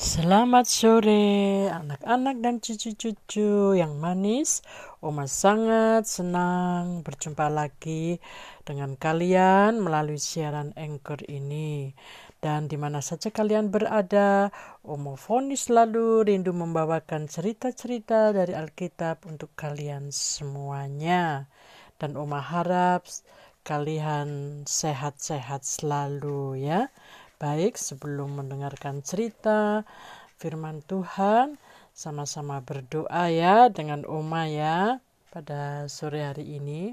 Selamat sore anak-anak dan cucu-cucu yang manis. Oma sangat senang berjumpa lagi dengan kalian melalui siaran Anchor ini. Dan di mana saja kalian berada, Oma Foni selalu rindu membawakan cerita-cerita dari Alkitab untuk kalian semuanya. Dan Oma harap kalian sehat-sehat selalu ya. Baik, sebelum mendengarkan cerita firman Tuhan, sama-sama berdoa ya dengan Oma ya pada sore hari ini.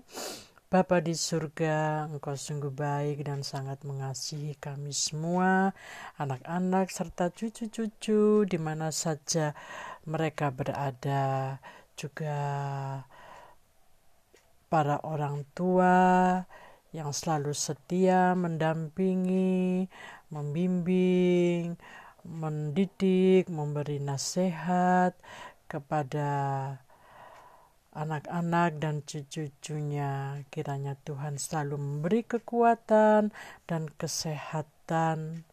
Bapa di surga, Engkau sungguh baik dan sangat mengasihi kami semua, anak-anak serta cucu-cucu di mana saja mereka berada, juga para orang tua yang selalu setia mendampingi, membimbing, mendidik, memberi nasihat kepada anak-anak dan cucu-cucunya. Kiranya Tuhan selalu memberi kekuatan dan kesehatan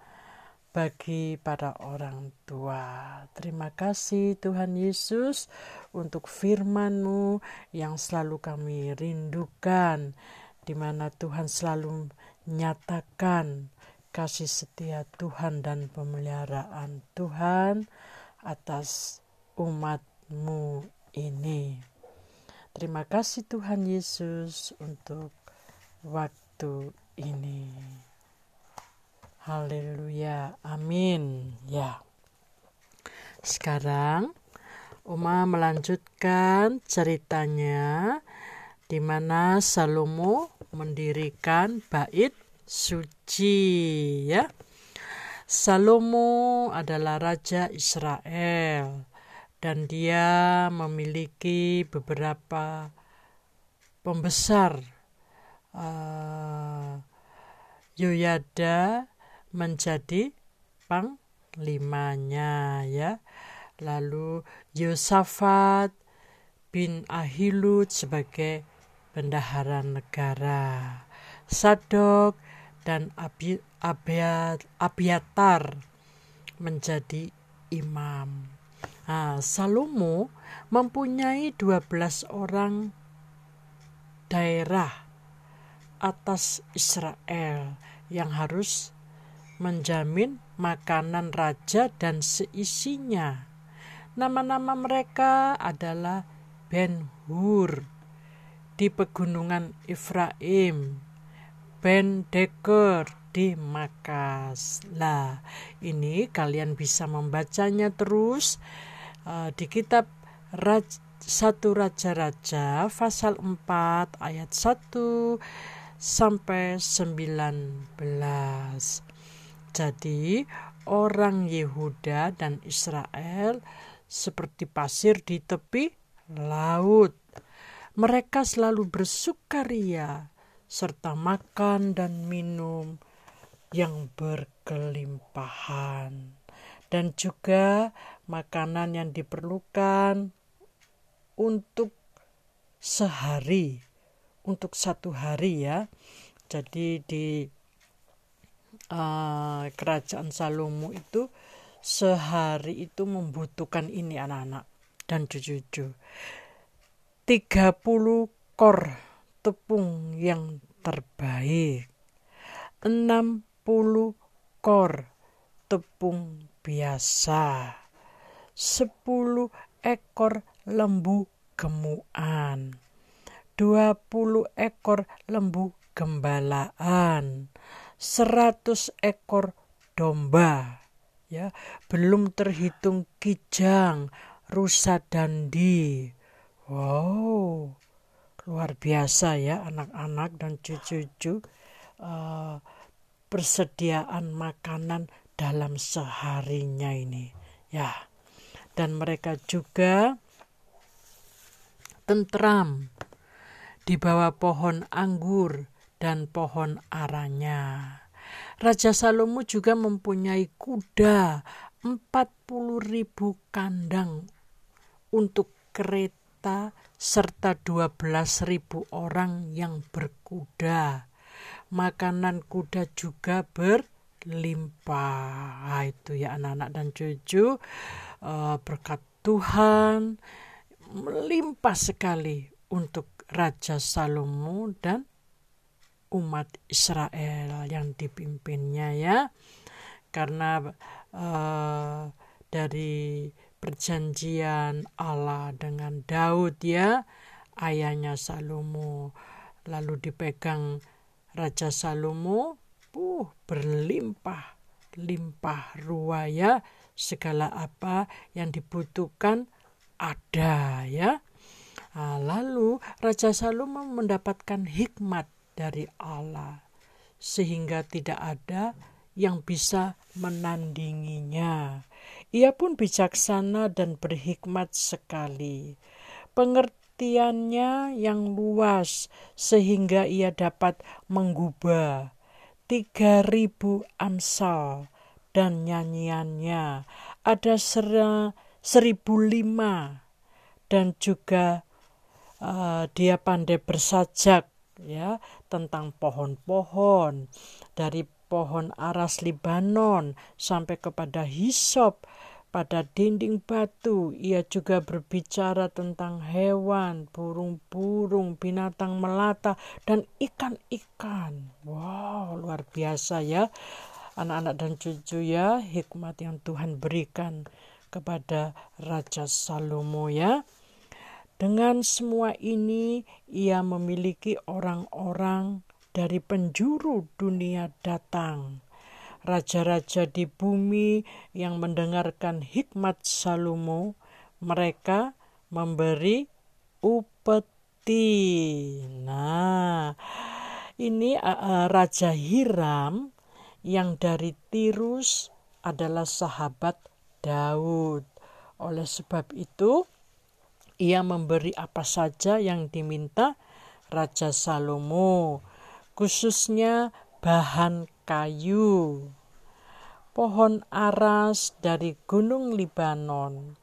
bagi para orang tua. Terima kasih Tuhan Yesus untuk firman-Mu yang selalu kami rindukan, di mana Tuhan selalu nyatakan kasih setia Tuhan dan pemeliharaan Tuhan atas umatmu ini. Terima kasih Tuhan Yesus untuk waktu ini. Haleluya, amin. Ya, sekarang Uma melanjutkan ceritanya di mana Salomo mendirikan bait suci ya. Salomo adalah raja Israel dan dia memiliki beberapa pembesar uh, Yoyada menjadi panglimanya ya. Lalu Yosafat bin Ahilud sebagai bendahara negara. Sadok dan Abi, Abiatar menjadi imam. Nah, Salomo mempunyai 12 orang daerah atas Israel yang harus menjamin makanan raja dan seisinya. Nama-nama mereka adalah Ben Hur di pegunungan Efraim, Ben Deker di Makas. Lah, ini kalian bisa membacanya terus uh, di kitab Raj, satu Raja-Raja pasal 4 ayat 1 sampai 19. Jadi, orang Yehuda dan Israel seperti pasir di tepi laut. Mereka selalu bersukaria serta makan dan minum yang berkelimpahan, dan juga makanan yang diperlukan untuk sehari, untuk satu hari, ya. Jadi, di uh, kerajaan Salomo itu sehari itu membutuhkan ini anak-anak dan cucu-cucu 30 kor tepung yang terbaik. 60 kor tepung biasa. 10 ekor lembu gemuan. 20 ekor lembu gembalaan. 100 ekor domba. Ya, belum terhitung kijang, rusa dandi. Wow, luar biasa ya anak-anak dan cucu-cucu uh, persediaan makanan dalam seharinya ini ya dan mereka juga tentram di bawah pohon anggur dan pohon aranya. Raja Salomo juga mempunyai kuda 40 ribu kandang untuk kereta serta 12.000 orang yang berkuda. Makanan kuda juga berlimpah. Nah, itu ya anak-anak dan cucu uh, berkat Tuhan melimpah sekali untuk Raja Salomo dan umat Israel yang dipimpinnya ya karena uh, dari perjanjian Allah dengan Daud ya. Ayahnya Salomo lalu dipegang Raja Salomo. Uh berlimpah limpah ruaya segala apa yang dibutuhkan ada ya. Nah, lalu Raja Salomo mendapatkan hikmat dari Allah sehingga tidak ada yang bisa menandinginya. Ia pun bijaksana dan berhikmat sekali. Pengertiannya yang luas sehingga ia dapat menggubah tiga ribu amsal dan nyanyiannya ada seribu lima dan juga uh, dia pandai bersajak ya tentang pohon-pohon dari pohon aras Libanon sampai kepada hisop pada dinding batu. Ia juga berbicara tentang hewan, burung-burung, binatang melata, dan ikan-ikan. Wow, luar biasa ya. Anak-anak dan cucu ya, hikmat yang Tuhan berikan kepada Raja Salomo ya. Dengan semua ini, ia memiliki orang-orang dari penjuru dunia datang. Raja-raja di bumi yang mendengarkan hikmat Salomo, mereka memberi upeti. Nah, ini uh, Raja Hiram yang dari Tirus adalah sahabat Daud. Oleh sebab itu, ia memberi apa saja yang diminta Raja Salomo khususnya bahan kayu. Pohon aras dari Gunung Libanon.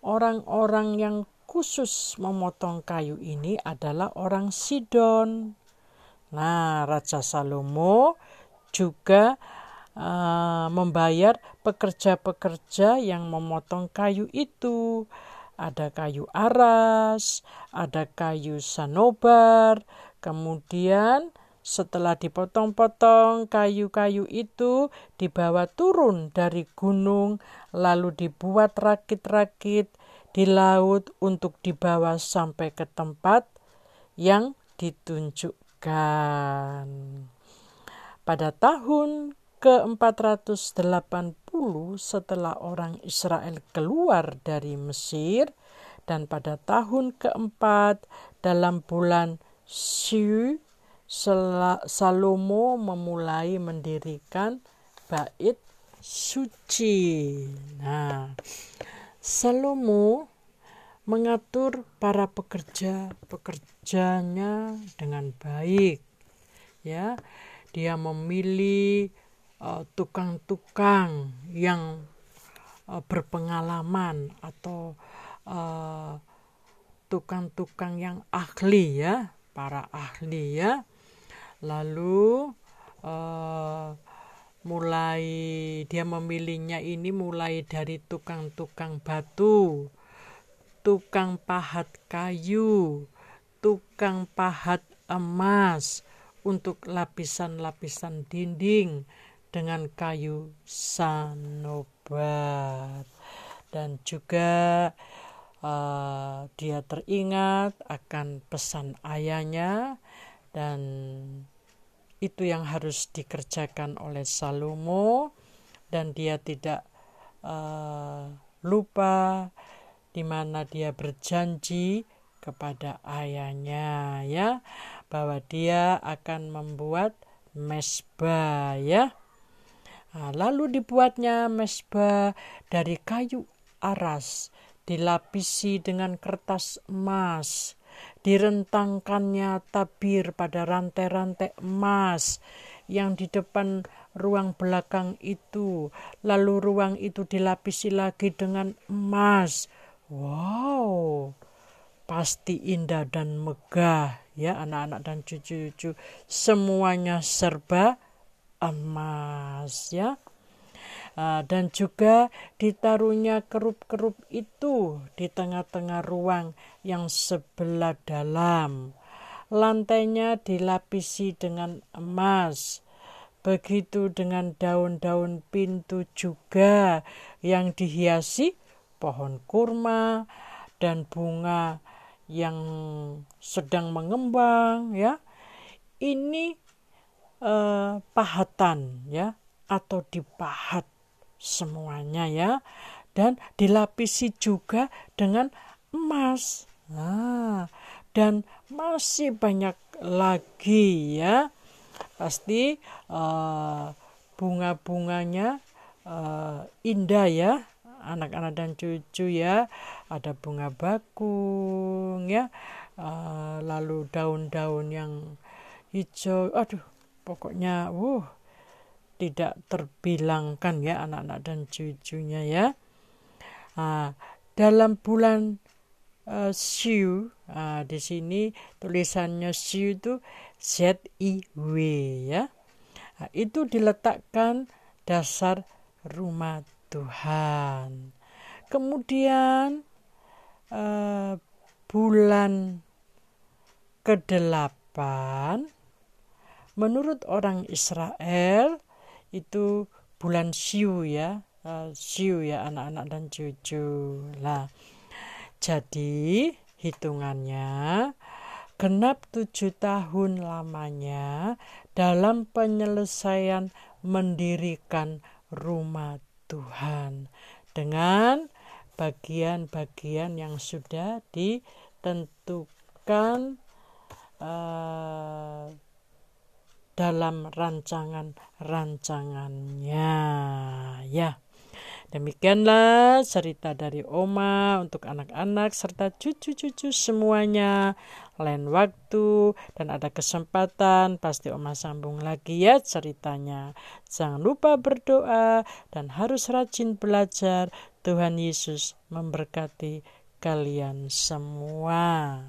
Orang-orang yang khusus memotong kayu ini adalah orang Sidon. Nah, Raja Salomo juga uh, membayar pekerja-pekerja yang memotong kayu itu. Ada kayu aras, ada kayu sanobar, kemudian setelah dipotong-potong, kayu-kayu itu dibawa turun dari gunung, lalu dibuat rakit-rakit di laut untuk dibawa sampai ke tempat yang ditunjukkan. Pada tahun ke-480 setelah orang Israel keluar dari Mesir dan pada tahun keempat dalam bulan Syu Salomo memulai mendirikan bait suci. Nah, Salomo mengatur para pekerja-pekerjanya dengan baik. Ya, dia memilih uh, tukang-tukang uh, yang uh, berpengalaman atau uh, tukang-tukang yang ahli ya, para ahli ya lalu uh, mulai dia memilihnya ini mulai dari tukang-tukang batu, tukang pahat kayu, tukang pahat emas untuk lapisan-lapisan dinding dengan kayu sanobar dan juga uh, dia teringat akan pesan ayahnya dan itu yang harus dikerjakan oleh Salomo dan dia tidak uh, lupa di mana dia berjanji kepada ayahnya ya bahwa dia akan membuat mesbah ya. Nah, lalu dibuatnya mesbah dari kayu aras dilapisi dengan kertas emas direntangkannya tabir pada rantai-rantai emas yang di depan ruang belakang itu, lalu ruang itu dilapisi lagi dengan emas. Wow, pasti indah dan megah ya anak-anak dan cucu-cucu. Semuanya serba emas ya. Uh, dan juga ditaruhnya kerup-kerup itu di tengah-tengah ruang yang sebelah dalam. Lantainya dilapisi dengan emas. Begitu dengan daun-daun pintu juga yang dihiasi pohon kurma dan bunga yang sedang mengembang ya. Ini eh, pahatan ya atau dipahat semuanya ya. Dan dilapisi juga dengan emas. Nah, dan masih banyak lagi ya. Pasti uh, bunga-bunganya uh, indah ya. Anak-anak dan cucu ya. Ada bunga bakung ya. Uh, lalu daun-daun yang hijau. Aduh pokoknya wuh tidak terbilangkan ya anak-anak dan cucunya ya. Nah, dalam bulan uh, Siu, uh, di sini tulisannya Siu itu Z I W ya. Nah, itu diletakkan dasar rumah Tuhan. Kemudian uh, bulan kedelapan menurut orang Israel itu bulan Siu ya. Uh, Siu ya anak-anak dan cucu. Lah jadi hitungannya genap tujuh tahun lamanya dalam penyelesaian mendirikan rumah Tuhan dengan bagian-bagian yang sudah ditentukan uh, dalam rancangan-rancangannya ya. Demikianlah cerita dari Oma untuk anak-anak serta cucu-cucu semuanya. Lain waktu dan ada kesempatan pasti Oma sambung lagi ya ceritanya. Jangan lupa berdoa dan harus rajin belajar. Tuhan Yesus memberkati kalian semua.